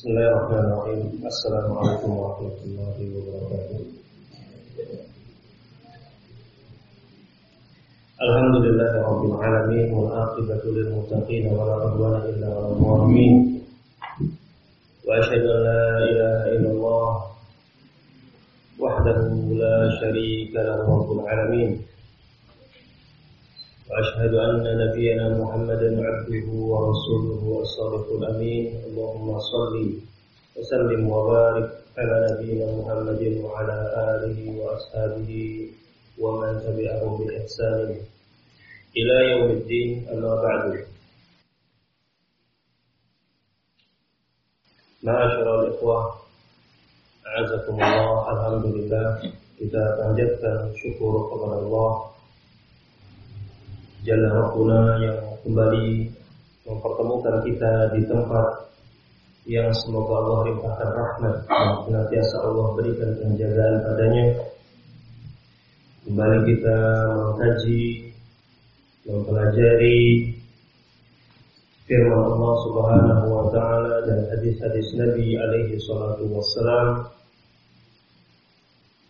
Bismillahirrahmanirrahim. Assalamualaikum warahmatullahi wabarakatuh. Alhamdulillah rabbil alamin wal aqibatu lil muttaqin wa la udwana illa 'alal zalimin. Wa asyhadu an la ilaha illallah wahdahu la syarika lahu rabbul alamin. وأشهد أن نبينا محمدا عبده ورسوله الصادق الأمين. اللهم صل وسلم وبارك على نبينا محمد وعلى آله وأصحابه ومن تبعهم بإحسان إلى يوم الدين. أما بعد. معاشر الإخوة أعزكم الله. الحمد لله. kita panjatkan syukur kepada Allah Jalla Rabbuna yang kembali mempertemukan kita di tempat yang semoga Allah limpahkan rahmat dan senantiasa Allah berikan penjagaan padanya. Kembali kita mengkaji, mempelajari firman Allah Subhanahu wa taala dan hadis-hadis Nabi alaihi salatu wassalam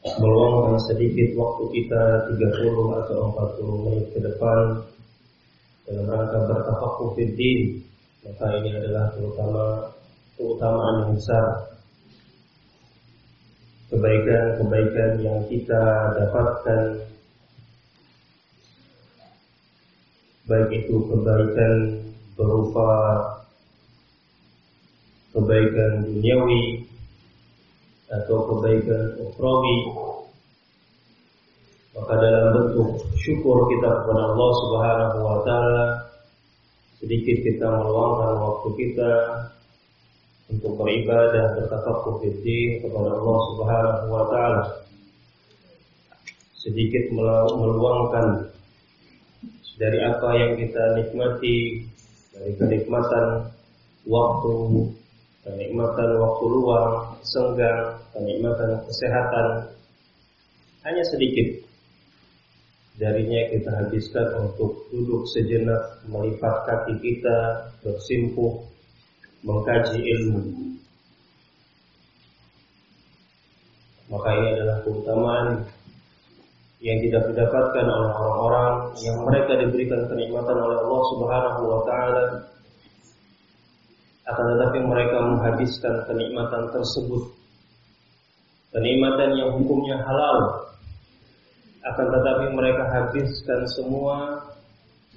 meluangkan sedikit waktu kita 30 atau 40 menit ke depan dalam rangka bertafakuh fiddin maka ini adalah terutama keutamaan yang besar. Kebaikan-kebaikan yang kita dapatkan baik itu kebaikan berupa kebaikan duniawi atau kebaikan ukhrawi maka dalam bentuk syukur kita kepada Allah Subhanahu wa taala sedikit kita meluangkan waktu kita untuk beribadah bertafaqquh fiddin kepada Allah Subhanahu wa taala. Sedikit meluangkan dari apa yang kita nikmati dari kenikmatan waktu kenikmatan waktu luang, senggang, kenikmatan kesehatan. Hanya sedikit darinya kita habiskan untuk duduk sejenak melipat kaki kita bersimpuh mengkaji ilmu. Maka ini adalah keutamaan yang tidak didapatkan oleh orang-orang yang mereka diberikan kenikmatan oleh Allah Subhanahu wa taala akan tetapi mereka menghabiskan kenikmatan tersebut. Kenikmatan yang hukumnya halal. Akan tetapi mereka habiskan semua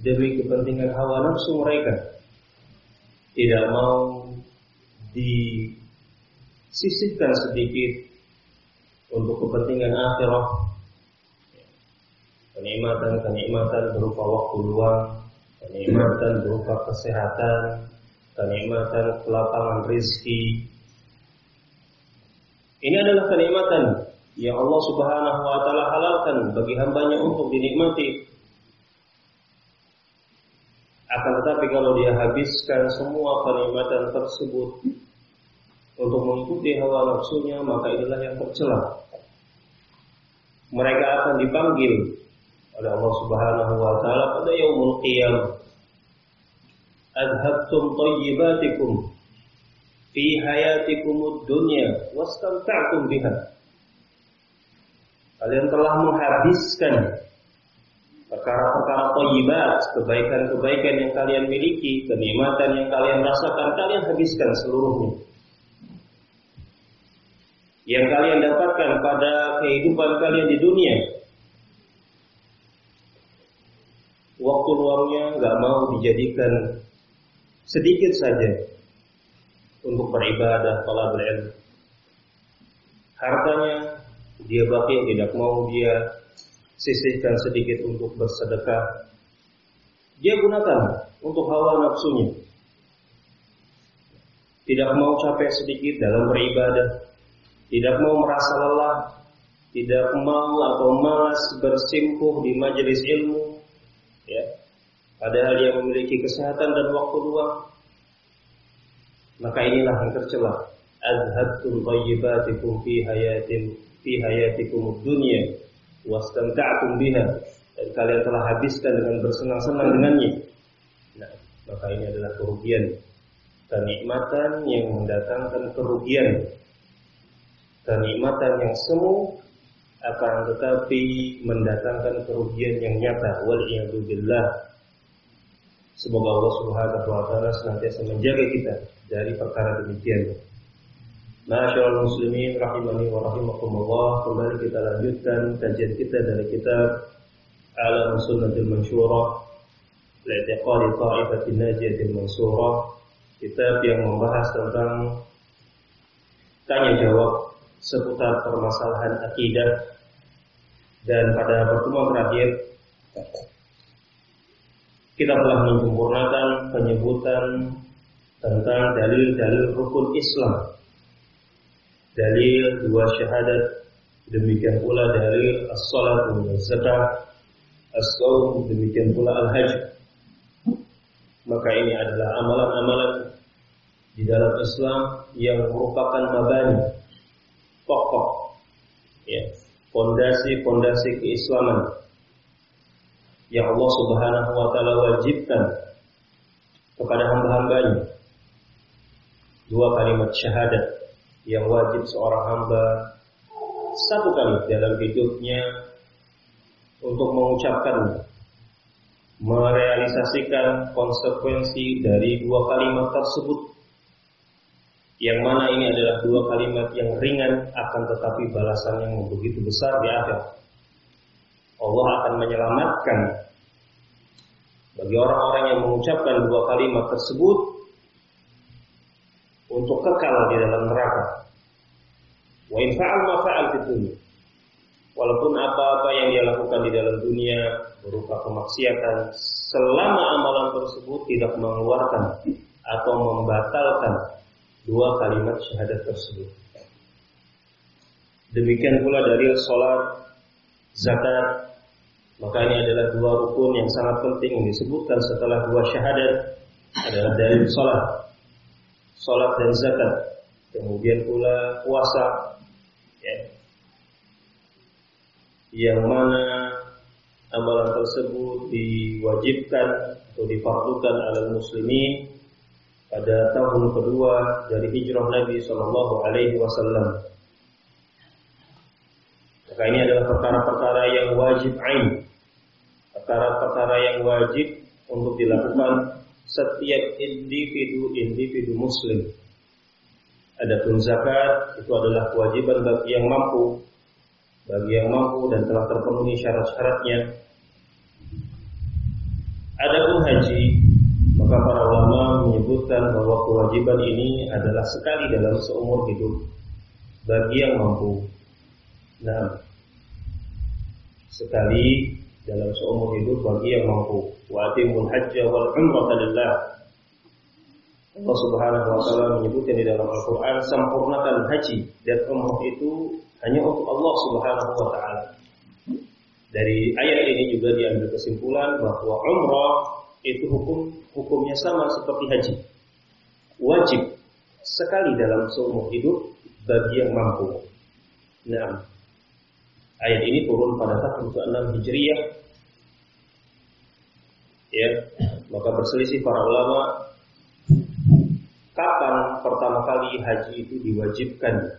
demi kepentingan hawa nafsu mereka. Tidak mau disisihkan sedikit untuk kepentingan akhirat kenikmatan-kenikmatan berupa waktu luang kenikmatan berupa kesehatan kenikmatan kelapangan rizki. Ini adalah kenikmatan yang Allah Subhanahu wa taala halalkan bagi hambanya untuk dinikmati. Akan tetapi kalau dia habiskan semua kenikmatan tersebut untuk mengikuti hawa nafsunya, maka inilah yang tercela. Mereka akan dipanggil oleh Allah Subhanahu wa taala pada yaumul qiyamah adhabtum tayyibatikum fi hayatikumud dunya wastamta'tum biha. Kalian telah menghabiskan perkara-perkara thayyibat, kebaikan-kebaikan yang kalian miliki, kenikmatan yang kalian rasakan, kalian habiskan seluruhnya. Yang kalian dapatkan pada kehidupan kalian di dunia. Waktu luangnya nggak mau dijadikan sedikit saja untuk beribadah talabul ilmu. Hartanya dia baki tidak mau dia sisihkan sedikit untuk bersedekah. Dia gunakan untuk hawa nafsunya. Tidak mau capek sedikit dalam beribadah. Tidak mau merasa lelah. Tidak mau atau malas bersimpuh di majelis ilmu. Padahal dia memiliki kesehatan dan waktu luang. Maka inilah yang tercela. Azhabtum tayyibatikum fi hayatin fi hayatikum dunya wastamta'tum biha dan kalian telah habiskan dengan bersenang-senang dengannya. Nah, maka ini adalah kerugian kenikmatan yang mendatangkan kerugian, kenikmatan yang semu akan tetapi mendatangkan kerugian yang nyata. Wal billah. Semoga Allah Subhanahu wa taala senantiasa menjaga kita dari perkara demikian. Masyaallah muslimin rahimani wa rahimakumullah. Kembali kita lanjutkan kajian kita dari kitab Alam Sunnatul Mansyurah Li'tiqadi Ta'ifatin Najiyatil Mansurah Kitab yang membahas tentang Tanya jawab seputar permasalahan akidah dan pada pertemuan terakhir kita telah menyempurnakan penyebutan tentang dalil-dalil rukun Islam. Dalil dua syahadat, demikian pula dalil as-salat wa zakat, as-saum, demikian pula al-hajj. Maka ini adalah amalan-amalan di dalam Islam yang merupakan mabani, pokok, ya, fondasi-fondasi keislaman yang Allah Subhanahu wa taala wajibkan kepada hamba-hambanya. Dua kalimat syahadat yang wajib seorang hamba satu kali dalam hidupnya untuk mengucapkan merealisasikan konsekuensi dari dua kalimat tersebut yang mana ini adalah dua kalimat yang ringan akan tetapi balasan yang begitu besar di akhir. Allah akan menyelamatkan bagi orang-orang yang mengucapkan dua kalimat tersebut untuk kekal di dalam neraka. Wa in fa'al ma fa'al Walaupun apa-apa yang dia lakukan di dalam dunia berupa kemaksiatan, selama amalan tersebut tidak mengeluarkan atau membatalkan dua kalimat syahadat tersebut. Demikian pula dari sholat, zakat, maka ini adalah dua rukun yang sangat penting yang disebutkan setelah dua syahadat adalah dari sholat, sholat dan zakat. Kemudian pula puasa, ya. yang mana amalan tersebut diwajibkan atau difardukan oleh muslimin pada tahun kedua dari hijrah Nabi Shallallahu Alaihi Wasallam. Maka ini adalah perkara-perkara yang wajib ain, perkara-perkara yang wajib untuk dilakukan setiap individu-individu Muslim. Adapun zakat itu adalah kewajiban bagi yang mampu, bagi yang mampu dan telah terpenuhi syarat-syaratnya. Adapun haji maka para ulama menyebutkan bahwa kewajiban ini adalah sekali dalam seumur hidup bagi yang mampu. Nah, sekali dalam seumur hidup bagi yang mampu. Wa atimul hajja wal umrata lillah. Allah Subhanahu wa taala menyebutkan di dalam Al-Qur'an sempurnakan haji dan umrah itu hanya untuk Allah Subhanahu wa taala. Dari ayat ini juga diambil kesimpulan bahwa umrah itu hukum hukumnya sama seperti haji. Wajib sekali dalam seumur hidup bagi yang mampu. Nah, ayat ini turun pada tahun ke-6 Hijriah. Ya, maka berselisih para ulama kapan pertama kali haji itu diwajibkan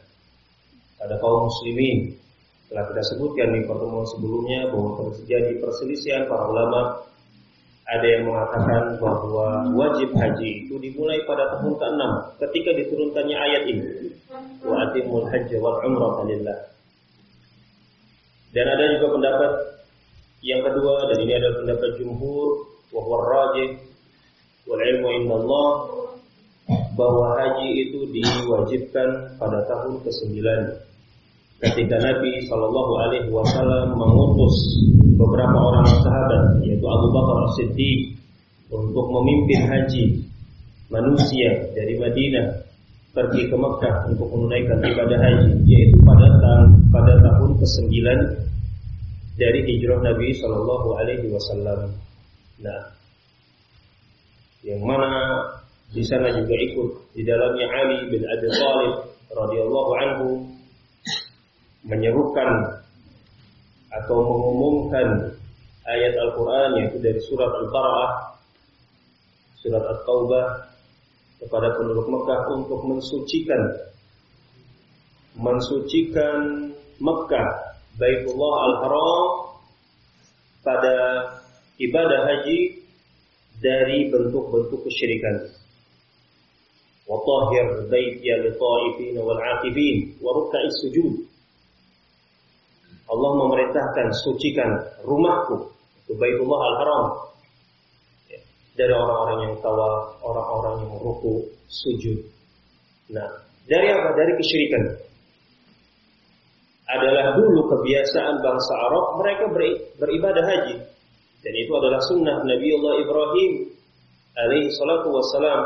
pada kaum muslimin. Telah kita sebutkan di pertemuan sebelumnya bahwa terjadi perselisihan para ulama ada yang mengatakan bahwa wajib haji itu dimulai pada tahun ke-6 ketika diturunkannya ayat ini. Wa atimul hajj wal umrah. Dan ada juga pendapat yang kedua dan ini adalah pendapat jumhur wa huwa rajih wal ilmu indallah bahwa haji itu diwajibkan pada tahun ke-9 ketika Nabi Shallallahu alaihi wasallam mengutus beberapa orang sahabat yaitu Abu Bakar As-Siddiq untuk memimpin haji manusia dari Madinah pergi ke Mekah untuk menunaikan ibadah haji yaitu pada tahun pada tahun ke-9 dari hijrah Nabi Shallallahu alaihi wasallam. Nah, yang mana di sana juga ikut di dalamnya Ali bin Abi Thalib radhiyallahu anhu menyerukan atau mengumumkan ayat Al-Quran yaitu dari surat Al-Qara'ah, surat At-Taubah kepada penduduk Mekah untuk mensucikan mensucikan Mekah Baitullah Al-Haram pada ibadah haji dari bentuk-bentuk kesyirikan. Wa tahhir baitiya li ta'ifin wal 'akifin wa ruk'is sujud. Allah memerintahkan sucikan rumahku itu Baitullah Al-Haram dari orang-orang yang tawaf, orang-orang yang ruku, sujud. Nah, dari apa? Dari kesyirikan. Adalah dulu kebiasaan bangsa Arab mereka beribadah haji. Dan itu adalah sunnah Nabi Allah Ibrahim alaihi salatu wassalam.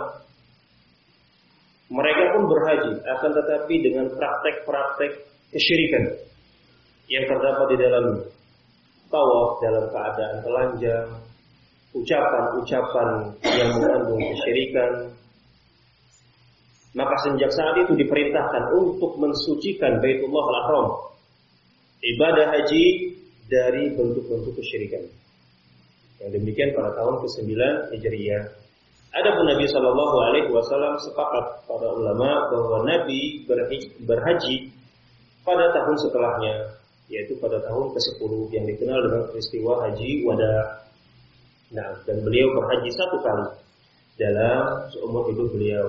Mereka pun berhaji, akan tetapi dengan praktek-praktek kesyirikan yang terdapat di dalam tawaf dalam keadaan telanjang, ucapan-ucapan yang mengandung kesyirikan. Maka sejak saat itu diperintahkan untuk mensucikan Baitullah Al-Haram. Ibadah haji dari bentuk-bentuk kesyirikan. Yang demikian pada tahun ke-9 Hijriah. Adapun Nabi Shallallahu Alaihi Wasallam sepakat para ulama bahwa Nabi berhaji pada tahun setelahnya yaitu pada tahun ke-10 yang dikenal dengan peristiwa haji wada. Nah, dan beliau berhaji satu kali dalam seumur hidup beliau.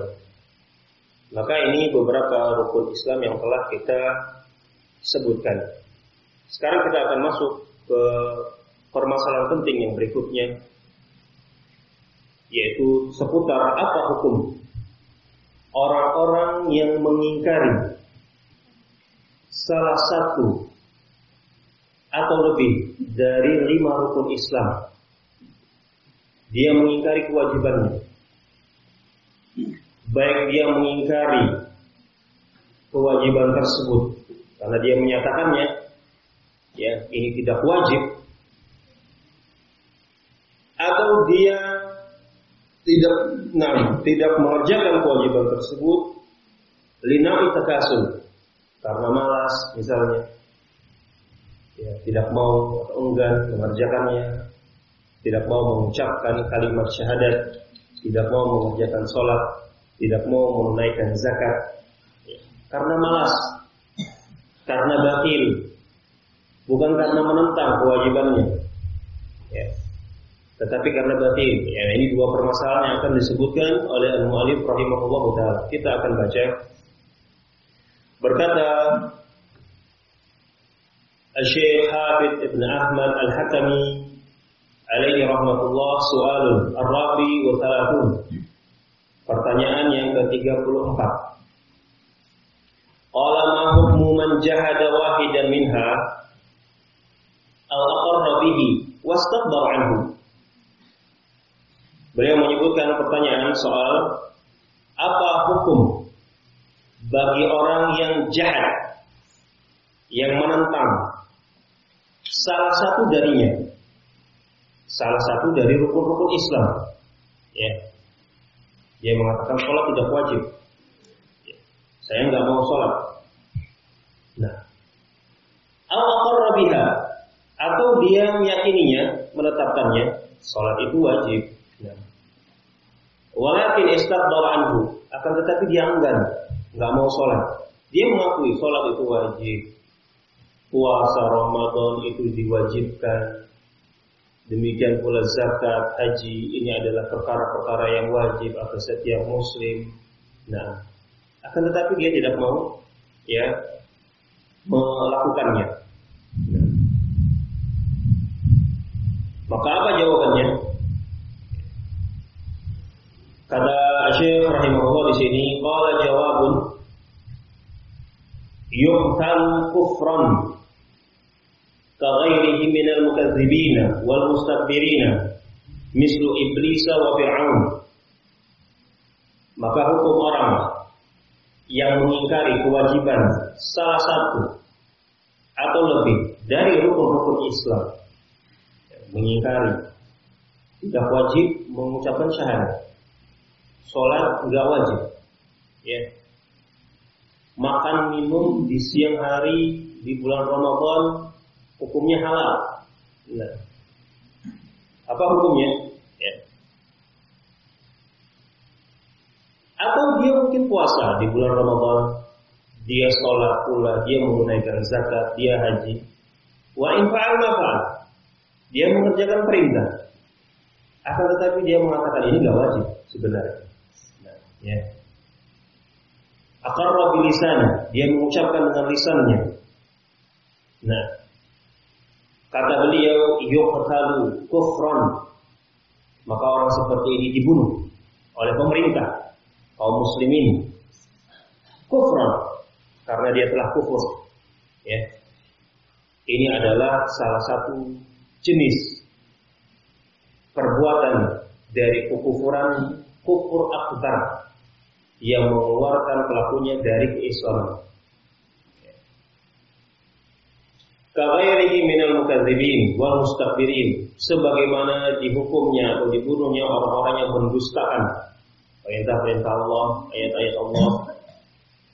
Maka ini beberapa rukun Islam yang telah kita sebutkan. Sekarang kita akan masuk ke permasalahan penting yang berikutnya yaitu seputar apa hukum orang-orang yang mengingkari salah satu atau lebih dari lima rukun Islam. Dia mengingkari kewajibannya. Baik dia mengingkari kewajiban tersebut. Karena dia menyatakannya ya ini tidak wajib. Atau dia tidak nah, tidak mengerjakan kewajiban tersebut linai takasul karena malas misalnya. Ya, tidak mau atau enggan mengerjakannya, tidak mau mengucapkan kalimat syahadat, tidak mau mengerjakan sholat, tidak mau menunaikan zakat, karena malas, karena batil, bukan karena menentang kewajibannya, ya, tetapi karena batil. Ya, ini dua permasalahan yang akan disebutkan oleh Al-Mu'alif rahimahullah taala. Kita akan baca. Berkata Syekh Habib Ibn Ahmad Al-Hakami alaihi rahmatullah soal Ar-Rabi wa Thalathun Pertanyaan yang ke-34. Qala ma hukmu man jahada wahidan minha? Al-aqarra bihi wastakbar anhu. Beliau menyebutkan pertanyaan soal apa hukum bagi orang yang jahat yang menentang salah satu darinya. Salah satu dari rukun-rukun Islam. Ya. Dia mengatakan sholat tidak wajib. Ya. Saya nggak mau sholat. Nah, al atau dia meyakininya, menetapkannya, sholat itu wajib. Nah. Walakin istadbar anhu, akan tetapi dia enggan, nggak mau sholat. Dia mengakui sholat itu wajib, puasa Ramadan itu diwajibkan. Demikian pula zakat, haji ini adalah perkara-perkara yang wajib atas setiap muslim. Nah, akan tetapi dia tidak mau ya melakukannya. Nah. Maka apa jawabannya? Kata Syekh rahimahullah di sini, qala jawabun yuhtal kufran كغيره من المكذبين والمستكبرين مثل إبليس وفرعون maka hukum orang yang mengingkari kewajiban salah satu atau lebih dari rukun-rukun Islam mengingkari tidak wajib mengucapkan syahadat sholat nggak wajib ya makan minum di siang hari di bulan Ramadan hukumnya halal. Nah, apa hukumnya? Ya. Atau dia mungkin puasa di bulan Ramadan, dia sholat pula, dia menunaikan zakat, dia haji. Wa in fa'al Dia mengerjakan perintah. Akan tetapi dia mengatakan ini nggak wajib sebenarnya. Nah, ya. Akarra bilisana, dia mengucapkan dengan lisannya. Nah, kata beliau yuqtalu kufran. Maka orang seperti ini dibunuh oleh pemerintah kaum muslimin. Kufran karena dia telah kufur. Ya. Ini adalah salah satu jenis perbuatan dari kekufuran kufur akbar yang mengeluarkan pelakunya dari keislaman. Kaghairihi minal mukadzibin wal mustakbirin sebagaimana dihukumnya atau dibunuhnya orang-orang yang mendustakan perintah-perintah Allah, ayat-ayat Allah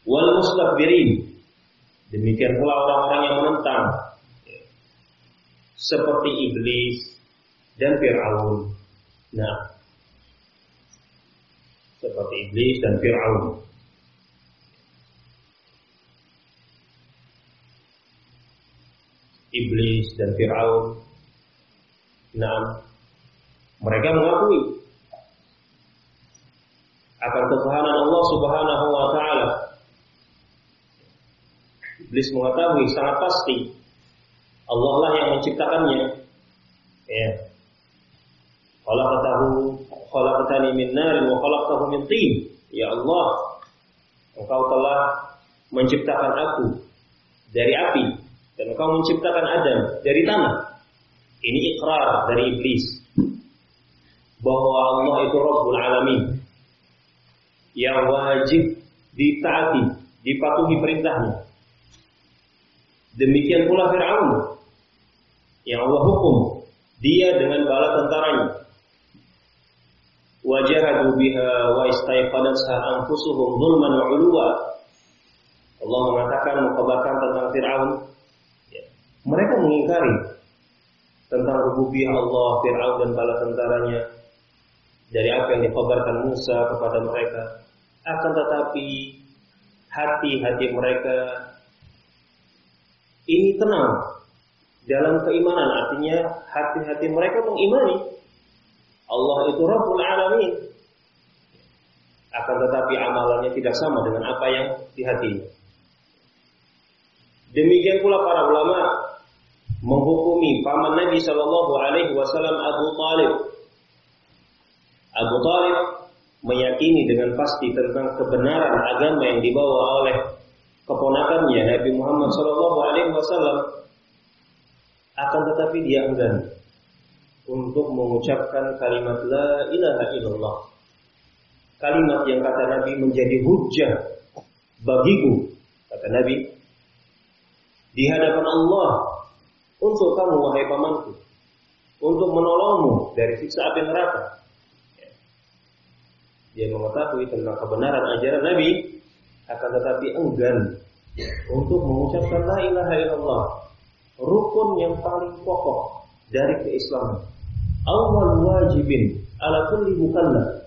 wal mustakbirin demikian pula orang-orang yang menentang seperti iblis dan Fir'aun. Nah, seperti iblis dan Fir'aun. Iblis dan Fir'aun. Nah, mereka mengakui akan ketuhanan Allah Subhanahu wa taala. Iblis mengetahui sangat pasti Allah lah yang menciptakannya. Ya. Khalaqtahu khalaqtani min narin wa khalaqtahu min tin. Ya Allah, Engkau telah menciptakan aku dari api dan Engkau menciptakan Adam dari tanah. Ini ikrar dari iblis bahwa Allah itu Rabbul Alamin yang wajib ditaati, dipatuhi perintahnya. Demikian pula Fir'aun yang Allah hukum dia dengan bala tentaranya wajahadu biha wa istaiqadatha anfusuhum zulman wa. Allah mengatakan mengkabarkan tentang Fir'aun. Mereka mengingkari tentang rububiyah Allah, Fir'aun dan bala tentaranya dari apa yang dikabarkan Musa kepada mereka. Akan tetapi hati-hati mereka ini tenang dalam keimanan artinya hati-hati mereka mengimani Allah itu Rabbul Alamin. Akan tetapi amalannya tidak sama dengan apa yang di hatinya. Demikian pula para ulama menghukumi paman Nabi Shallallahu Alaihi Wasallam Abu Talib. Abu Talib meyakini dengan pasti tentang kebenaran agama yang dibawa oleh keponakannya Nabi Muhammad Shallallahu Alaihi Wasallam. Akan tetapi dia enggan untuk mengucapkan kalimat la ilaha illallah. Kalimat yang kata Nabi menjadi hujah bagiku, kata Nabi, di hadapan Allah untuk kamu wahai pamanku, untuk menolongmu dari siksa api neraka. Dia mengetahui tentang kebenaran ajaran Nabi, akan tetapi enggan untuk mengucapkan la ilaha illallah, rukun yang paling pokok dari keislaman awal wajibin ala kulli mukallaf.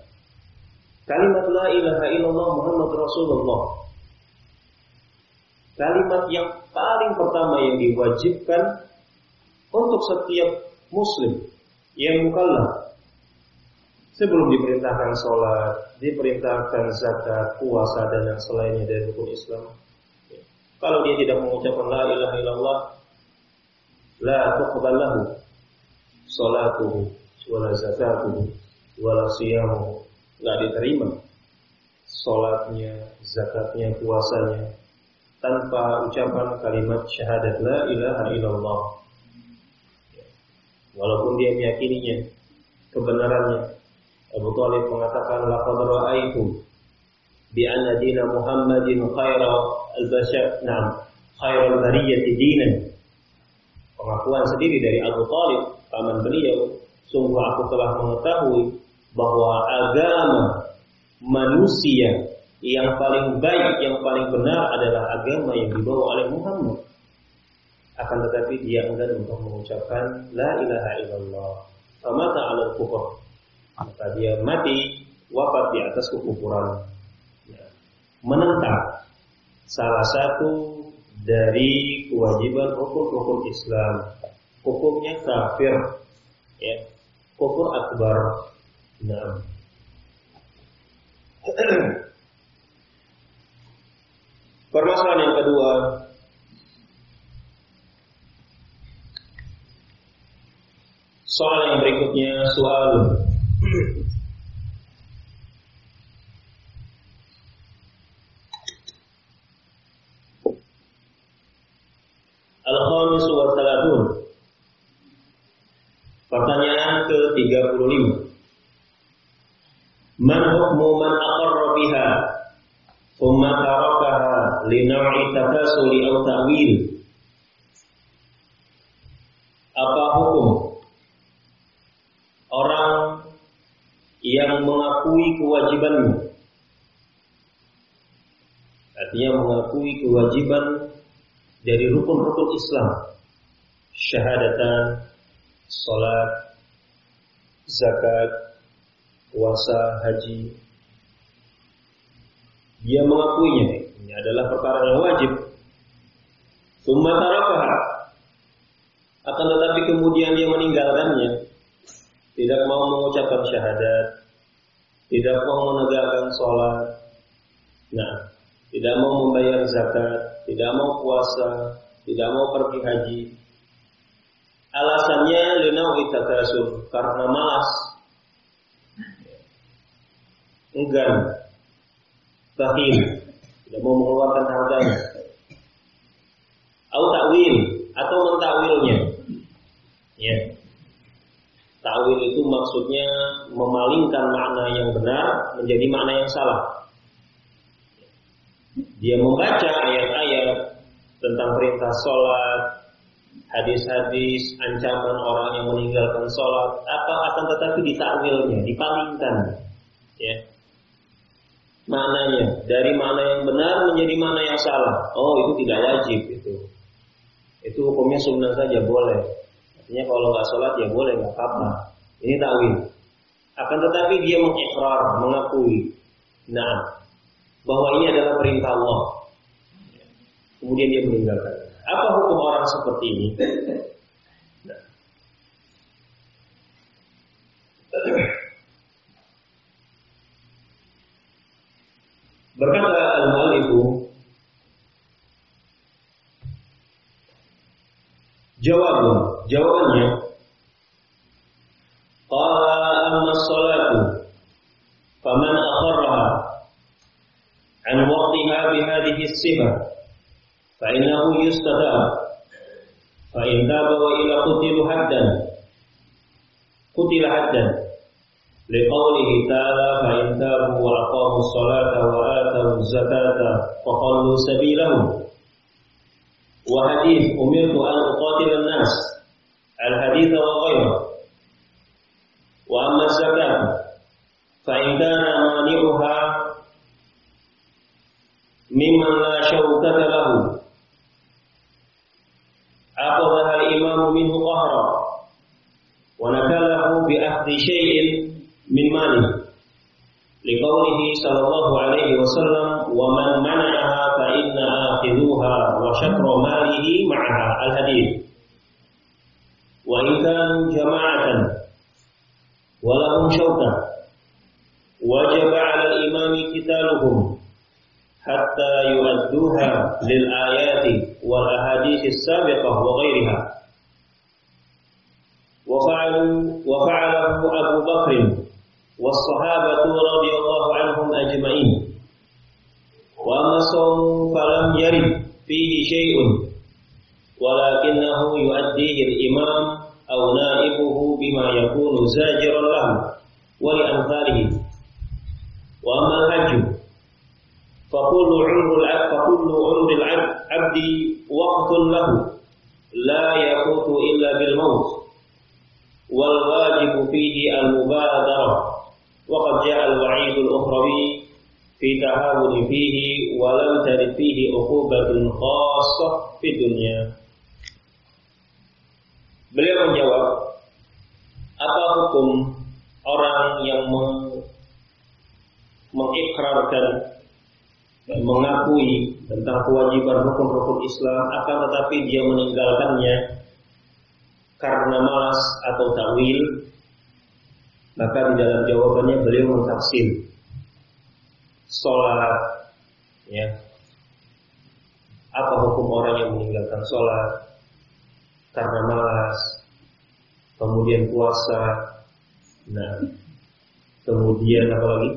Kalimat la ilaha illallah Muhammad Rasulullah. Kalimat yang paling pertama yang diwajibkan untuk setiap muslim yang mukallaf. Sebelum diperintahkan sholat, diperintahkan zakat, puasa dan yang selainnya dari hukum Islam. Kalau dia tidak mengucapkan la ilaha illallah, la tuqbal salatuhu wala zakatuhu wala siyamuhu nggak diterima salatnya zakatnya puasanya tanpa ucapan kalimat syahadat la ilaha illallah walaupun dia meyakininya kebenarannya. Abu Talib mengatakan laqad ra'aitu bi anna dina Muhammadin khaira al-bashar. Na'am khairal bariyati dinan. Pengakuan sendiri dari Abu Talib paman beliau, sungguh aku telah mengetahui bahwa agama manusia yang paling baik, yang paling benar adalah agama yang dibawa oleh Muhammad. Akan tetapi dia enggan untuk mengucapkan La ilaha illallah. Famata ala kufur. Maka dia mati wafat di atas kekufuran. menentang salah satu dari kewajiban hukum-hukum Islam. Hukumnya kafir, ya, kufur akbar. Nah. Permasalahan yang kedua Soal yang berikutnya soal Al-Khamis wa Salatun. Pertanyaan ke-35. Man hukmu man aqarra biha Thumma tarakaha Linaw'i takasuli au ta'wil Apa hukum orang yang mengakui kewajibanmu. Artinya mengakui kewajiban dari rukun-rukun Islam. Syahadatan, salat, zakat, puasa, haji. Dia mengakuinya. Ini adalah perkara yang wajib. Summa Akan tetapi kemudian dia meninggalkannya tidak mau mengucapkan syahadat, tidak mau menegakkan sholat, nah, tidak mau membayar zakat, tidak mau puasa, tidak mau pergi haji. Alasannya lina itakasur karena malas, enggan, tahil, tidak mau mengeluarkan harganya. Atau takwil atau mentakwilnya. Ta'wil itu maksudnya memalingkan makna yang benar menjadi makna yang salah. Dia membaca ayat-ayat tentang perintah sholat, hadis-hadis, ancaman orang yang meninggalkan sholat, apa akan tetapi ditakwilnya, dipalingkan, ya. Maknanya dari mana yang benar menjadi mana yang salah. Oh itu tidak wajib itu. Itu hukumnya sunnah saja boleh. Artinya kalau nggak sholat ya boleh nggak apa-apa. Ini takwil. Akan tetapi dia mengikrar, mengakui, nah bahwa ini adalah perintah Allah. Kemudian dia meninggalkan. Apa hukum orang seperti ini? Berkata al-mu'allifu Jawabnya, jawabannya Qala amma salatu faman akharraha an waqtiha bihadhihi as-sifah fa innahu yustadab fa in wa ila qutilu haddan qutila haddan liqawlihi ta'ala fa in tabu wa aqamu as-salata wa atu az-zakata fa khallu sabilahum وحديث أمرت أن أقاتل الناس الحديث وغيره. وأما الزكاة فإن كان مانعها ممن لا شوكة له. أخذها الإمام منه قهرا ونكله بأخذ شيء من ماله. لقوله صلى الله عليه وسلم ومن منعها فإن آخذوها وشكر ماله معها. الحديث. وإن كانوا جماعة ولهم شوكة وجب على الإمام قتالهم حتى يؤدوها للآيات والأحاديث السابقة وغيرها. وفعلوا وفعله أبو بكر والصحابة رضي الله عنهم أجمعين. وأما الصوم فلم يرد فيه شيء. ولكنه يؤديه الإمام أو نائبه بما يكون زاجرا له ولأمثاله وأما الحج فكل عمر العبد فكل عمر العبد وقت له لا يفوت إلا بالموت. والواجب فيه المبادرة. وقد جاء الوعيد الأخروي في تهاون فيه ولم ترد فيه عقوبة خاصة في الدنيا. Beliau menjawab, apa hukum orang yang mengikrarkan mengakui tentang kewajiban rukun-rukun Islam akan tetapi dia meninggalkannya karena malas atau takwil maka di dalam jawabannya beliau mentafsir. Sholat ya. Apa hukum orang yang meninggalkan sholat karena malas kemudian puasa nah kemudian apa lagi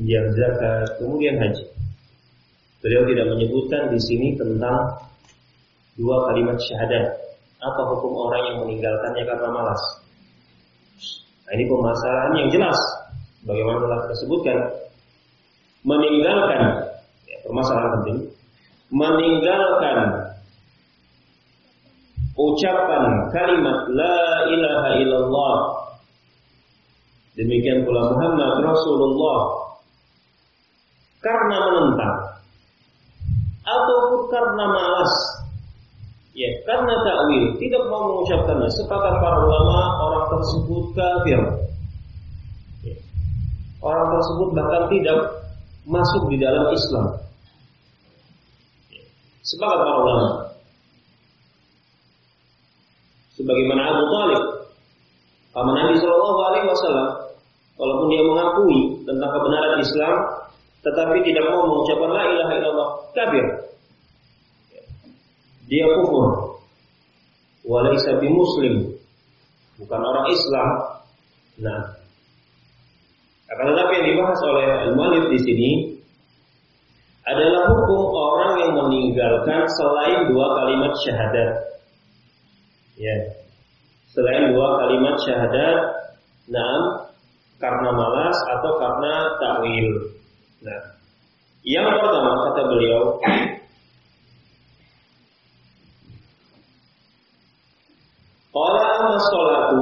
yang zakat kemudian haji Beliau tidak menyebutkan di sini tentang dua kalimat syahadat. Apa hukum orang yang meninggalkannya karena malas? Nah, ini permasalahan yang jelas. Bagaimana telah tersebutkan, meninggalkan ya, permasalahan penting, meninggalkan ucapan kalimat la ilaha illallah. Demikian pula Muhammad Rasulullah. Karena menentang. Ataupun karena malas. Ya karena takwil. Tidak mau mengucapkannya. Sepakat para ulama orang tersebut kafir. Ya. orang tersebut bahkan tidak masuk di dalam Islam. Ya. sepakat para ulama sebagaimana Abu Talib paman Nabi Shallallahu Alaihi Wasallam walaupun dia mengakui tentang kebenaran Islam tetapi tidak mau mengucapkan la ilaha illallah kafir. Dia kufur. Walaysa muslim. Bukan orang Islam. Nah, akan tetapi yang dibahas oleh al-Mu'alif di sini adalah hukum orang yang meninggalkan selain dua kalimat syahadat. Ya. Selain dua kalimat syahadat, nah, karena malas atau karena takwil. Nah, yang pertama kata beliau Qala amma sholatu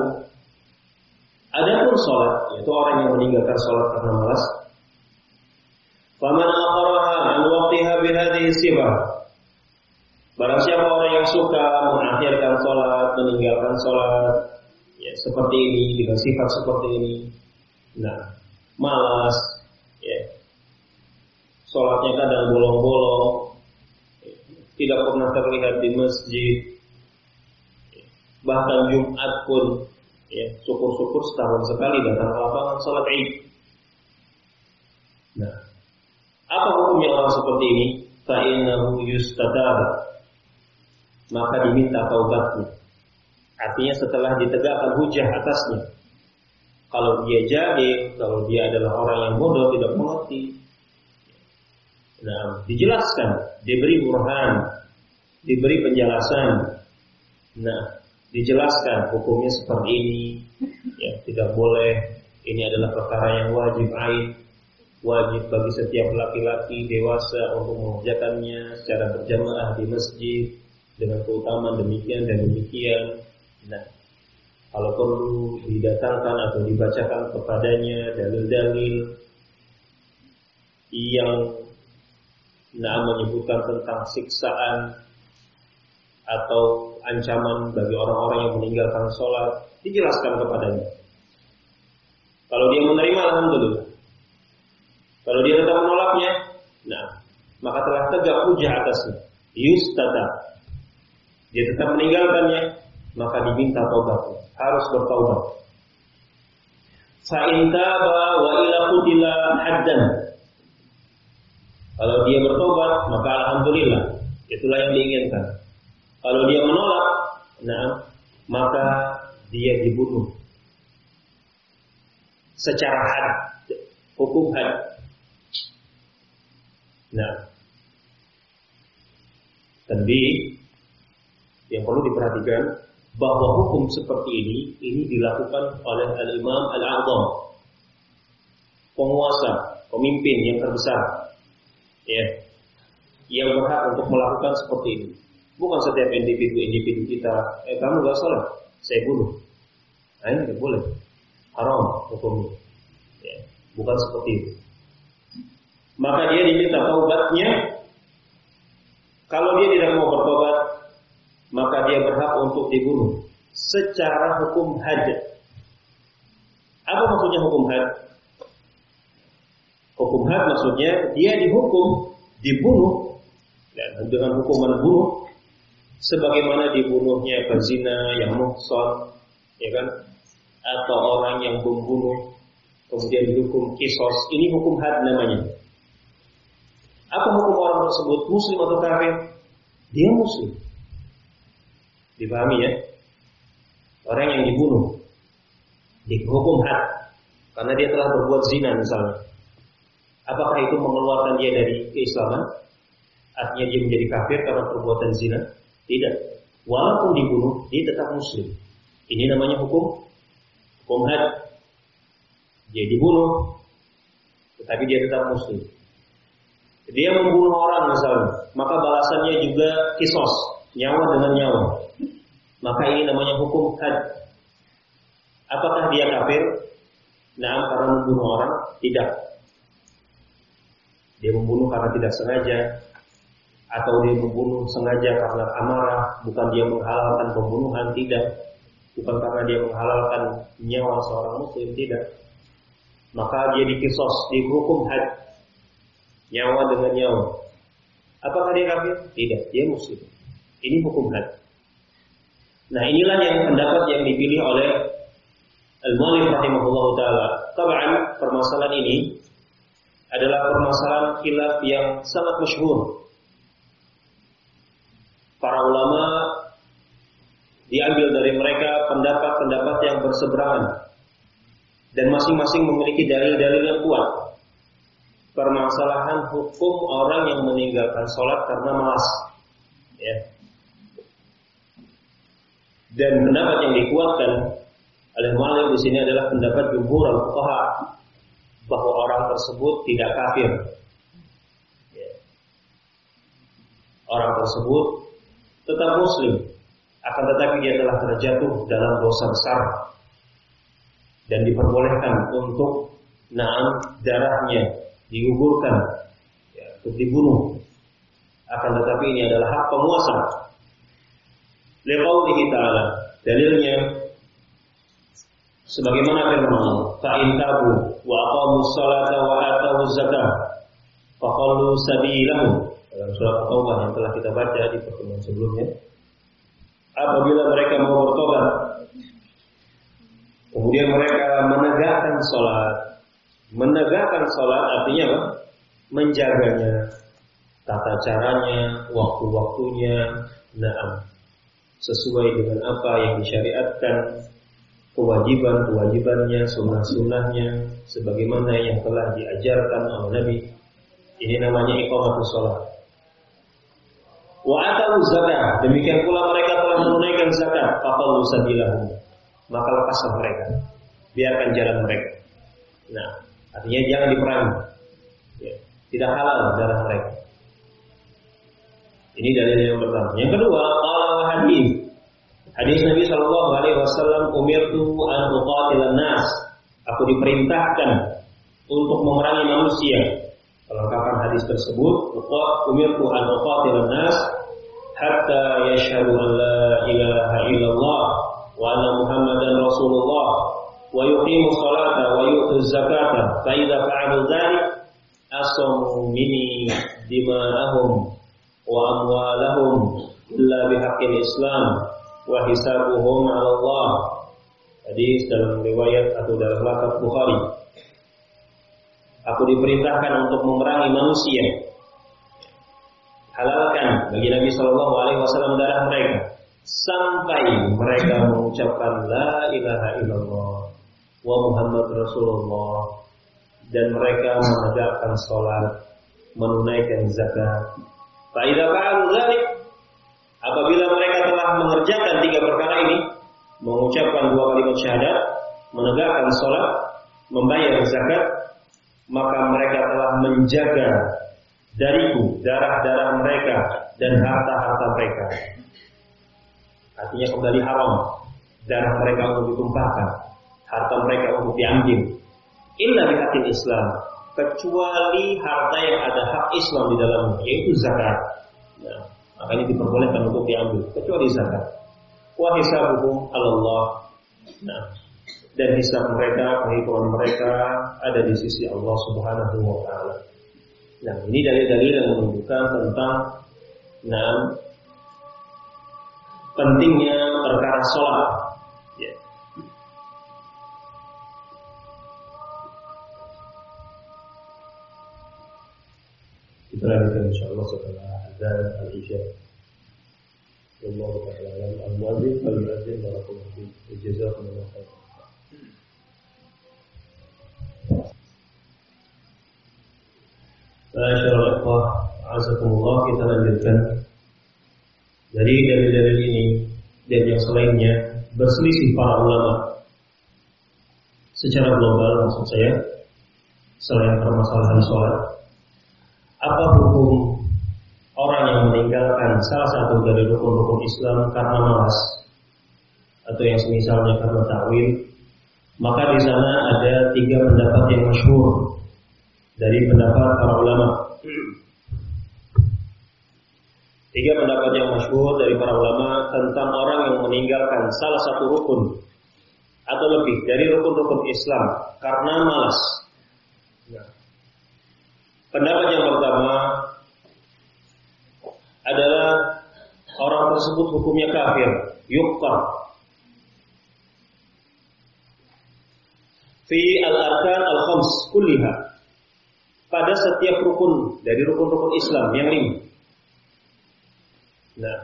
Adapun sholat yaitu orang yang meninggalkan sholat karena malas Faman aqaraha an waqtiha bihadhihi sifah Barang siapa orang yang suka mengakhirkan sholat, meninggalkan sholat ya seperti ini dengan sifat seperti ini. Nah, malas, sholatnya kadang bolong-bolong, tidak pernah terlihat di masjid, bahkan Jumat pun ya syukur-syukur setahun sekali datang ke lapangan sholat id. Nah, apa hukumnya orang seperti ini? Fa'innahu yustatab. Maka diminta taubatnya. Artinya setelah ditegakkan hujah atasnya. Kalau dia jahil, kalau dia adalah orang yang bodoh tidak mengerti, Nah, dijelaskan, diberi burhan, diberi penjelasan. Nah, dijelaskan hukumnya seperti ini, ya tidak boleh. Ini adalah perkara yang wajib ain, wajib bagi setiap laki-laki dewasa untuk mengerjakannya secara berjamaah di masjid dengan keutamaan demikian dan demikian. Nah, kalau perlu didatangkan atau dibacakan kepadanya dalil-dalil yang nah menyebutkan tentang siksaan atau ancaman bagi orang-orang yang meninggalkan sholat dijelaskan kepadanya. Kalau dia menerima alhamdulillah. Kalau dia tetap menolaknya, nah maka telah tegak hujah atasnya. Yustata. Dia tetap meninggalkannya, maka diminta taubat. Harus bertaubat. Wa ila haddan kalau dia bertobat, maka alhamdulillah. Itulah yang diinginkan. Kalau dia menolak, nah, maka dia dibunuh. Secara had, hukum had. Nah, tapi yang perlu diperhatikan bahwa hukum seperti ini ini dilakukan oleh al-Imam al-Azam penguasa, pemimpin yang terbesar ya yang berhak untuk melakukan seperti ini. Bukan setiap individu-individu kita, eh kamu gak salah, saya bunuh. Nah ini tidak boleh. Haram hukumnya. Ya, bukan seperti itu. Maka dia diminta taubatnya. Kalau dia tidak mau bertobat, maka dia berhak untuk dibunuh secara hukum had. Apa maksudnya hukum had? Hukum had maksudnya dia dihukum dibunuh dan dengan hukuman bunuh sebagaimana dibunuhnya pezina yang muhson ya kan? Atau orang yang membunuh kemudian dihukum kisos. Ini hukum had namanya. Apa hukum orang tersebut? Muslim atau kafir? Dia muslim dipahami ya orang yang dibunuh dihukum had karena dia telah berbuat zina misalnya apakah itu mengeluarkan dia dari keislaman artinya dia menjadi kafir karena perbuatan zina? Tidak. Walaupun dibunuh, dia tetap muslim. Ini namanya hukum hukum had. Dia dibunuh, tetapi dia tetap muslim. Dia membunuh orang misalnya, maka balasannya juga kisos, nyawa dengan nyawa. Maka ini namanya hukum had. Apakah dia kafir? Nah, karena membunuh orang? Tidak. Dia membunuh karena tidak sengaja, atau dia membunuh sengaja karena amarah, bukan dia menghalalkan pembunuhan, tidak. Bukan karena dia menghalalkan nyawa seorang muslim, tidak. Maka dia dikisos, dihukum had. Nyawa dengan nyawa. Apakah dia kafir? Tidak, dia muslim. Ini hukum had. Nah inilah yang pendapat yang dipilih oleh Al-Malik rahimahullah ta'ala. Taban permasalahan ini adalah permasalahan khilaf yang sangat masyhur para ulama diambil dari mereka pendapat-pendapat yang berseberangan dan masing-masing memiliki dalil-dalil yang kuat. Permasalahan hukum orang yang meninggalkan sholat karena malas, ya. Dan pendapat yang dikuatkan oleh Malik di sini adalah pendapat jumhur al fuqaha bahwa orang tersebut tidak kafir. Ya. Orang tersebut tetap muslim akan tetapi dia telah terjatuh dalam dosa besar dan diperbolehkan untuk naam darahnya digugurkan ya, untuk dibunuh akan tetapi ini adalah hak penguasa liqaulihi ta'ala dalilnya sebagaimana firman Allah fa'in tabu wa aqamu salata wa atawu zakah sabilahum dalam surat Taubah yang telah kita baca di pertemuan sebelumnya. Apabila mereka mau bertobat, kemudian mereka menegakkan sholat, menegakkan sholat artinya apa? Menjaganya, tata caranya, waktu-waktunya, naam, sesuai dengan apa yang disyariatkan, kewajiban-kewajibannya, sunnah-sunnahnya, sebagaimana yang telah diajarkan oleh Nabi. Ini namanya iqamatus sholat. Wa atau zakat. Demikian pula mereka telah menunaikan zakat. Faqalu sabilahum. Maka lepaslah mereka. Biarkan jalan mereka. Nah, artinya jangan diperangi. Ya, tidak halal darah mereka. Ini dalil yang pertama. Yang kedua, hadis. Nabi Shallallahu alaihi wasallam umirtu an uqatilan nas. Aku diperintahkan untuk memerangi manusia. Kelengkapan hadis tersebut, umirtu an uqatilan nas hatta yashhadu an la ilaha illallah wa anna muhammadan rasulullah wa yuqimu salata wa yu'tu zakata fa idza fa'alu dzalik asamu minni dima'ahum wa amwalahum illa bihaqqil islam wa hisabuhum 'ala Allah. Hadis dalam riwayat atau dalam lafaz Bukhari. Aku diperintahkan untuk memerangi manusia. Halalkan bagi Nabi Shallallahu Alaihi Wasallam darah mereka. Sampai mereka mengucapkan la ilaha illallah wa Muhammad Rasulullah. Dan mereka menegakkan sholat, menunaikan zakat. Faidah fa'alu apabila mereka telah mengerjakan tiga perkara ini, mengucapkan dua kalimat syahadat, menegakkan sholat, membayar zakat, maka mereka telah menjaga dariku darah-darah mereka dan harta-harta mereka. Artinya kembali haram darah mereka untuk ditumpahkan, harta mereka untuk diambil. Illa bihatin Islam kecuali harta yang ada hak Islam di dalamnya yaitu zakat. Nah, makanya diperbolehkan untuk diambil kecuali zakat. Wa hisabuhum Allah. Nah, dan hisab mereka, perhitungan mereka ada di sisi Allah Subhanahu wa taala. Nah, ini dalil-dalil yang menunjukkan tentang nah, pentingnya perkara sholat. Kita lanjutkan insyaAllah setelah azan al-isya. Allah Ta'ala al-muadzin al-muadzin barakallahu fiik. Jazakumullah khairan. Masyaallah, azakumullah kita lanjutkan. Jadi dalil-dalil ini dan yang selainnya berselisih para ulama secara global maksud saya selain permasalahan sholat apa hukum orang yang meninggalkan salah satu dari rukun-rukun Islam karena malas atau yang semisalnya karena takwil maka di sana ada tiga pendapat yang masyhur dari pendapat para ulama. Tiga pendapat yang masyhur dari para ulama tentang orang yang meninggalkan salah satu rukun atau lebih dari rukun-rukun Islam karena malas. Pendapat yang pertama adalah orang tersebut hukumnya kafir, yukfar. Fi al-arkan al-khams kulliha pada setiap rukun dari rukun-rukun Islam yang lima. Nah,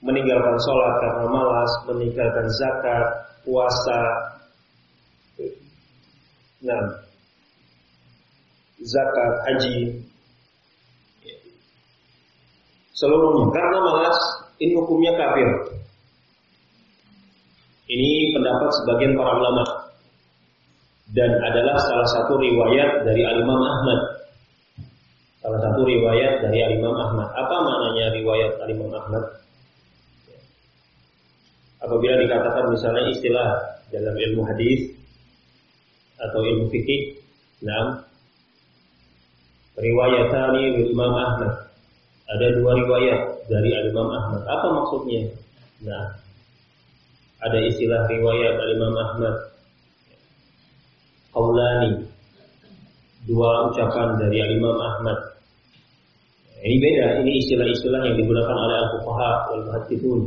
meninggalkan sholat karena malas, meninggalkan zakat, puasa, nah, zakat, haji, seluruhnya karena malas ini hukumnya kafir. Ini pendapat sebagian para ulama dan adalah salah satu riwayat dari Al-Imam Ahmad. Salah satu riwayat dari Al-Imam Ahmad. Apa maknanya riwayat Al-Imam Ahmad? Apabila dikatakan misalnya istilah dalam ilmu hadis atau ilmu fikih, nah, riwayatani Imam Ahmad. Ada dua riwayat dari Al-Imam Ahmad. Apa maksudnya? Nah, ada istilah riwayat Al-Imam Ahmad. Qaulani. Dua ucapan dari Imam Ahmad. Ini beda. Ini istilah-istilah yang digunakan oleh al-fuqaha wal muhaddithun.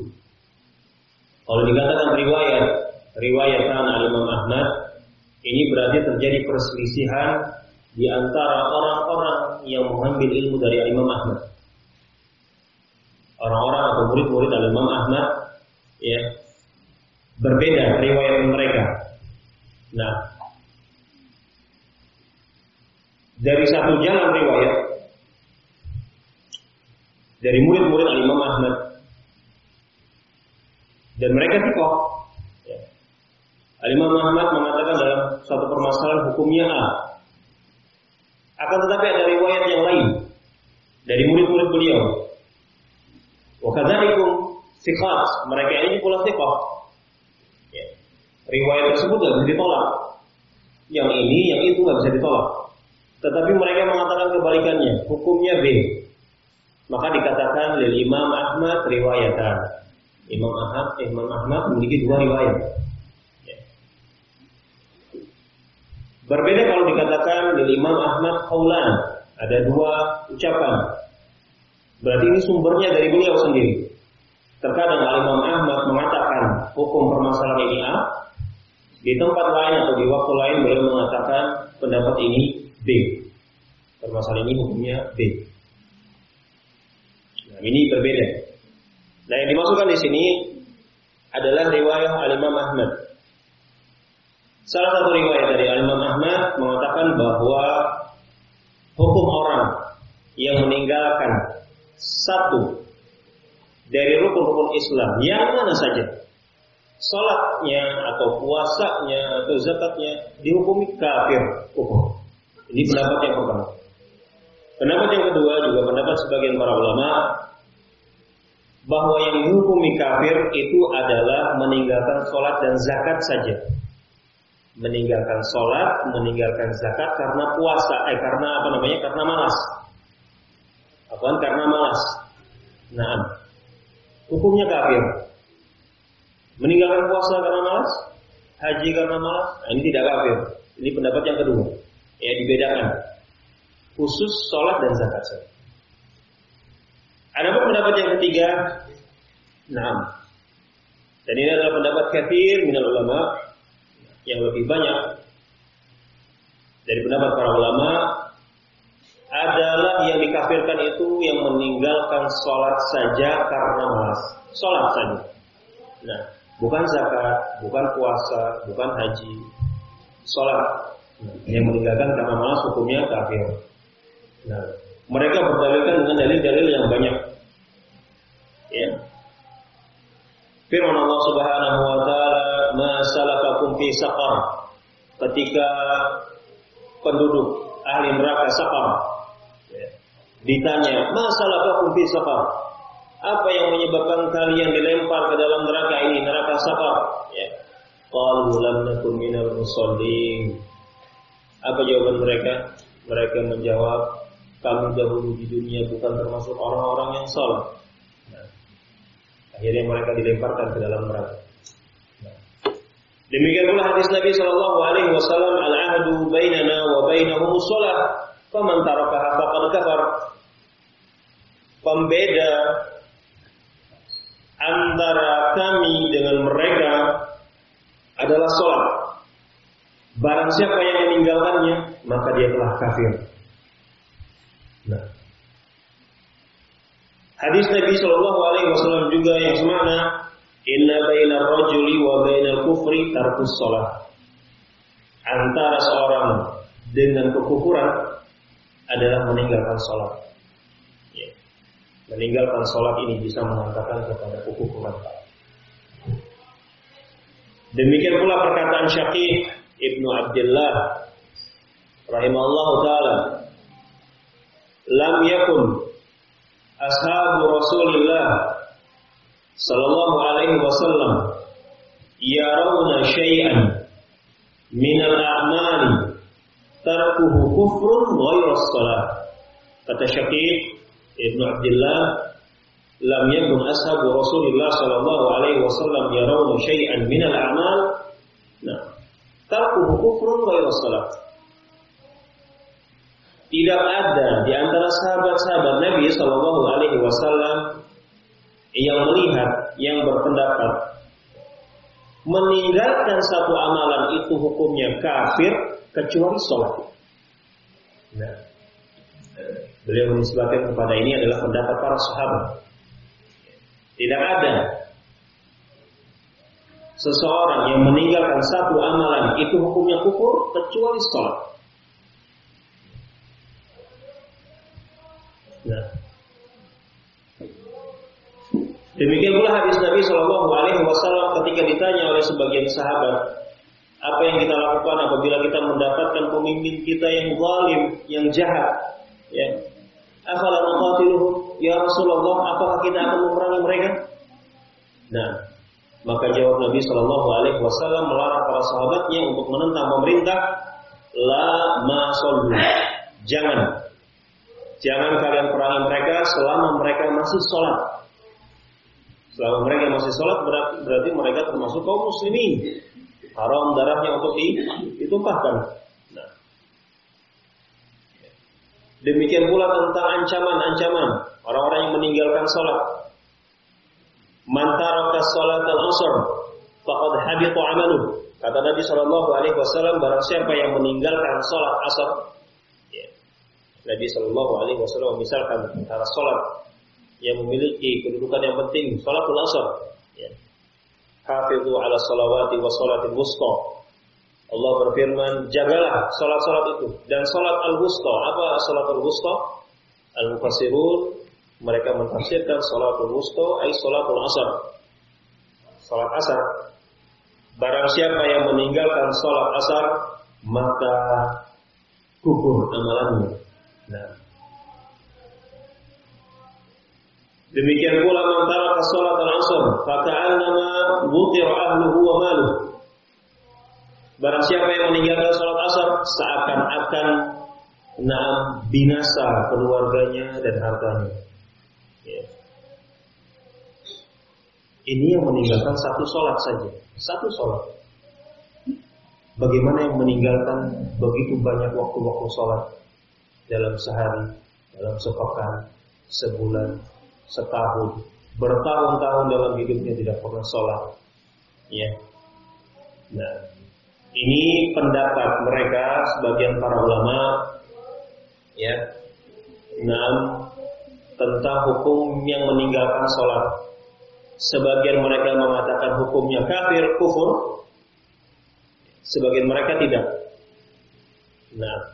Kalau dikatakan riwayat riwayatan al-Imam Ahmad ini berarti terjadi perselisihan di antara orang-orang yang mengambil ilmu dari Imam Ahmad orang-orang atau murid-murid al-Imam Ahmad ya berbeda riwayat mereka nah dari satu jalan riwayat dari murid-murid Imam Ahmad dan mereka tikoh. Al Imam Ahmad mengatakan dalam suatu permasalahan hukumnya A. Akan tetapi ada riwayat yang lain dari murid-murid beliau. Wakadzalikum sikat mereka ini pula tikoh. Ya. Riwayat tersebut tidak bisa ditolak. Yang ini, yang itu nggak bisa ditolak. Tetapi mereka mengatakan kebalikannya, hukumnya B. Maka dikatakan lil Imam Ahmad riwayatan. Imam Ahmad, Imam Ahmad memiliki dua riwayat. Ya. Berbeda kalau dikatakan lil Imam Ahmad kaulan, ada dua ucapan. Berarti ini sumbernya dari beliau sendiri. Terkadang Al Imam Ahmad mengatakan hukum permasalahan ini A, di tempat lain atau di waktu lain beliau mengatakan pendapat ini B. Permasalahan ini hukumnya B. Nah, ini berbeda. Nah, yang dimasukkan di sini adalah riwayat Al-Imam Ahmad. Salah satu riwayat dari Al-Imam Ahmad mengatakan bahwa hukum orang yang meninggalkan satu dari rukun-rukun Islam yang mana saja Salatnya atau puasanya atau zakatnya dihukumi kafir hukum. Ini pendapat yang pertama. Pendapat yang kedua juga pendapat sebagian para ulama bahwa yang dihukumi kafir itu adalah meninggalkan sholat dan zakat saja. Meninggalkan sholat, meninggalkan zakat karena puasa, eh karena apa namanya? Karena malas. Apaan? Karena malas. Nah, hukumnya kafir. Meninggalkan puasa karena malas, haji karena malas, nah, ini tidak kafir. Ini pendapat yang kedua. Ya dibedakan. Khusus sholat dan zakat saja. Ada pun pendapat yang ketiga, nah, dan ini adalah pendapat kafir minal ulama yang lebih banyak dari pendapat para ulama adalah yang dikafirkan itu yang meninggalkan sholat saja karena malas. Sholat saja. Nah, bukan zakat, bukan puasa, bukan haji. Sholat. Nah, yang meninggalkan karena malas hukumnya kafir. Nah, mereka berdalilkan dengan dalil-dalil yang banyak. Ya. Firman Allah Subhanahu wa taala, "Ma salakakum fi saqar?" Ketika penduduk ahli neraka saqar ya. ditanya, "Ma salakakum fi saqar?" Apa yang menyebabkan kalian dilempar ke dalam neraka ini, neraka saqar? Ya. Qalu lam minal musallin. Apa jawaban mereka? Mereka menjawab, kami dahulu di dunia bukan termasuk orang-orang yang salah. Nah, akhirnya mereka dilemparkan ke dalam neraka. Demikian pula hadis Nabi Shallallahu Alaihi Wasallam al-ahdu bainana wa bainahum sholat. Faman tarakaha faqad kafar. Pembeda antara kami dengan mereka adalah sholat. Barang siapa yang meninggalkannya, maka dia telah kafir. Nah, hadis Nabi Shallallahu Alaihi Wasallam juga yang semana Inna bainar rajuli wa bainal kufri tarkus sholat. Antara seorang dengan kekufuran adalah meninggalkan sholat. Ya. Meninggalkan sholat ini bisa mengatakan kepada kekufuran. Demikian pula perkataan Syakih Ibnu Abdullah rahimahullah taala lam yakun ashabu Rasulillah sallallahu alaihi wasallam yarawna syai'an min al-a'mali tarkuhu kufrun ghairu salat kata Syakir Ibnu Abdullah lam yakun ashabu Rasulillah sallallahu alaihi wasallam yarawna syai'an min al-a'mal nah tarkuhu kufrun salat tidak ada di antara sahabat-sahabat Nabi Shallallahu Alaihi Wasallam yang melihat, yang berpendapat meninggalkan satu amalan itu hukumnya kafir kecuali sholat. Nah, beliau menisbahkan kepada ini adalah pendapat para sahabat. Tidak ada seseorang yang meninggalkan satu amalan itu hukumnya kufur kecuali sholat. Nah. Demikian pula hadis Nabi Shallallahu Alaihi Wasallam ketika ditanya oleh sebagian sahabat, apa yang kita lakukan apabila kita mendapatkan pemimpin kita yang zalim, yang jahat, ya. Afala nuqatiluhum ya Rasulullah, apakah kita akan memerangi mereka? Nah, maka jawab Nabi Shallallahu Alaihi Wasallam melarang para sahabatnya untuk menentang pemerintah, la masollu, jangan Jangan kalian perangi mereka selama mereka masih sholat. Selama mereka masih sholat berarti, berarti mereka termasuk kaum muslimin. Haram darahnya untuk ditumpahkan. Nah. Demikian pula tentang ancaman-ancaman orang-orang yang meninggalkan sholat. Mantaraka sholat al-asr faqad habitu amaluh. Kata Nabi Shallallahu Alaihi Wasallam, barang siapa yang meninggalkan sholat asar, Nabi Shallallahu Alaihi Wasallam misalkan antara sholat yang memiliki kedudukan yang penting, sholatul asar. Ya. Hafidhu ala salawati wa sholatil wusta. Allah berfirman, jagalah sholat-sholat itu dan sholat al-wusta. Apa sholat al-wusta? Al-mufassirun mereka mentafsirkan sholatul wusta ay sholatul asar. Sholat asar. Barang siapa yang meninggalkan sholat asar, maka gugur amalannya. Nah. Demikian pula antara salat al-asr, faka'annama wutir ahluhu wa maluh. Barang siapa yang meninggalkan salat asar, seakan-akan naam binasa keluarganya dan hartanya. Ya. Ini yang meninggalkan satu sholat saja, satu sholat. Bagaimana yang meninggalkan begitu banyak waktu-waktu sholat dalam sehari, dalam sepekan, sebulan, setahun, bertahun-tahun dalam hidupnya tidak pernah sholat. Ya. Nah, ini pendapat mereka sebagian para ulama ya. Nah, tentang hukum yang meninggalkan sholat. Sebagian mereka mengatakan hukumnya kafir, kufur, Sebagian mereka tidak. Nah,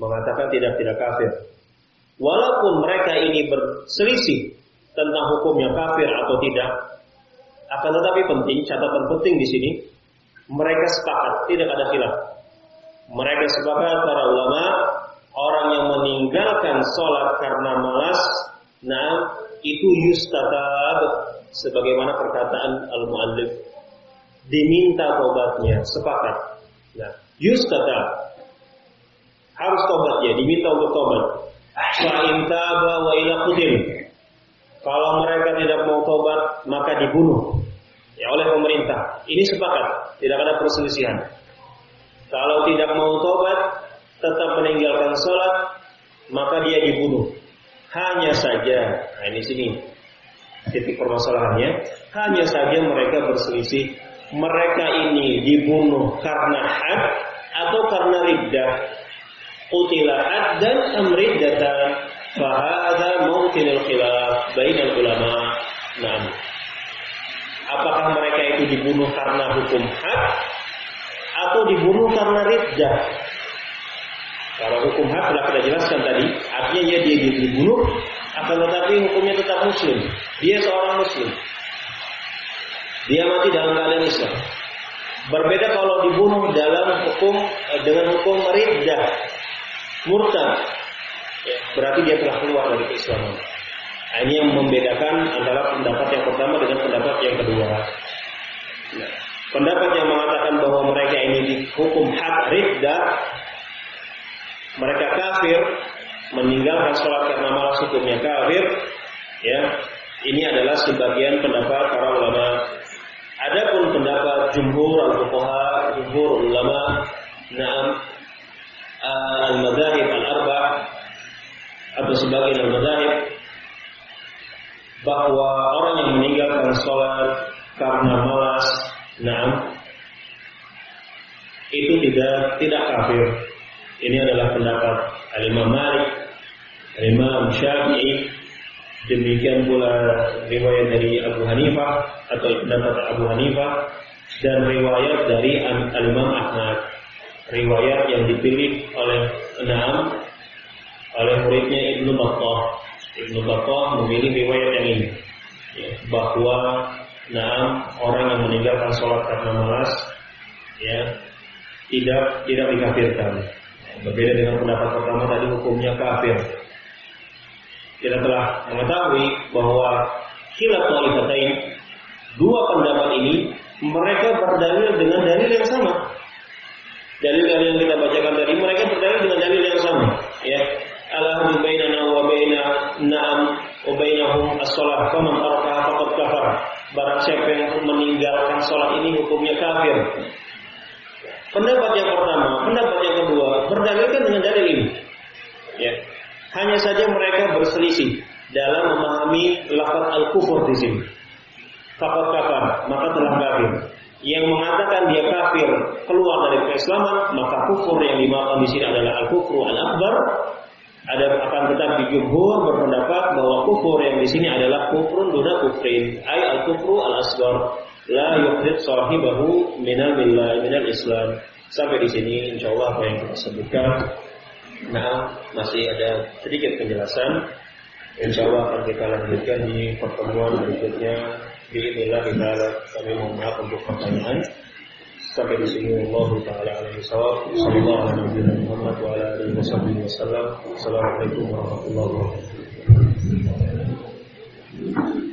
mengatakan tidak tidak kafir. Walaupun mereka ini berselisih tentang hukumnya kafir atau tidak, akan tetapi penting catatan penting di sini mereka sepakat tidak ada khilaf. Mereka sepakat para ulama orang yang meninggalkan sholat karena malas, nah itu yustatab sebagaimana perkataan al-muallif diminta tobatnya, sepakat. Nah, kata harus tobat ya, diminta untuk tobat. Kalau mereka tidak mau tobat, maka dibunuh ya oleh pemerintah. Ini sepakat, tidak ada perselisihan. Kalau tidak mau tobat, tetap meninggalkan sholat, maka dia dibunuh. Hanya saja, nah ini sini titik permasalahannya, hanya saja mereka berselisih mereka ini dibunuh karena had atau karena riddah. Utila dan amriddatan fahada mungkinul khilaf bainal ulama. Nah, apakah mereka itu dibunuh karena hukum had atau dibunuh karena riddah? Kalau hukum had telah kita jelaskan tadi, artinya dia, dia dibunuh, akan tetapi hukumnya tetap muslim. Dia seorang muslim. Dia mati dalam keadaan Islam. Berbeda kalau dibunuh dalam hukum eh, dengan hukum riddah, murtad. Ya, berarti dia telah keluar dari keislaman. Nah, ini yang membedakan antara pendapat yang pertama dengan pendapat yang kedua. Nah, pendapat yang mengatakan bahwa mereka ini dihukum hak riddah, mereka kafir, meninggalkan sholat karena malas hukumnya kafir, ya, ini adalah sebagian pendapat para ulama Adapun pendapat jumhur al-fuqaha, jumhur ulama, na'am al-madzahib al-arba atau sebagian al-madzahib bahwa orang yang meninggalkan sholat karena malas, na'am itu tidak tidak kafir. Ini adalah pendapat Al-Imam Malik, Al-Imam Syafi'i, Demikian pula riwayat dari Abu Hanifah atau pendapat Abu Hanifah dan riwayat dari Al-Imam Ahmad. Riwayat yang dipilih oleh enam oleh muridnya Ibnu Battah. Ibnu Battah memilih riwayat yang ini ya, bahwa enam orang yang meninggalkan sholat karena malas ya tidak tidak dikafirkan. Berbeda dengan pendapat pertama tadi hukumnya kafir kita telah mengetahui bahwa khilaf taifatain dua pendapat ini mereka berdalil dengan dalil yang sama. Dalil-dalil yang kita bacakan tadi mereka berdalil dengan dalil yang sama, ya. Allahu bainana wa na'am wa bainahum as-shalah faman tarakaha faqad kafar. Barang siapa yang meninggalkan salat ini hukumnya kafir. Pendapat yang pertama, pendapat yang kedua berdalilkan dengan dalil ini. Ya. Hanya saja mereka berselisih dalam memahami lafaz al-kufur di sini. Fakat kafir, maka telah kafir. Yang mengatakan dia kafir keluar dari keislaman, maka kufur yang dimakan di sini adalah al-kufru al-akbar. Ada akan tetap jumhur berpendapat bahwa kufur yang di sini adalah kufrun duna kufrin, ay al-kufru al-asgar. La yukhrid sahibahu minal millah minal islam. Sampai di sini insyaallah apa yang kita sebutkan Nah, masih ada sedikit penjelasan. Insya Allah akan kita lanjutkan di pertemuan berikutnya. Bismillah kita kami mohon untuk pertanyaan. Sampai di sini Allah Taala. Assalamualaikum warahmatullahi wabarakatuh.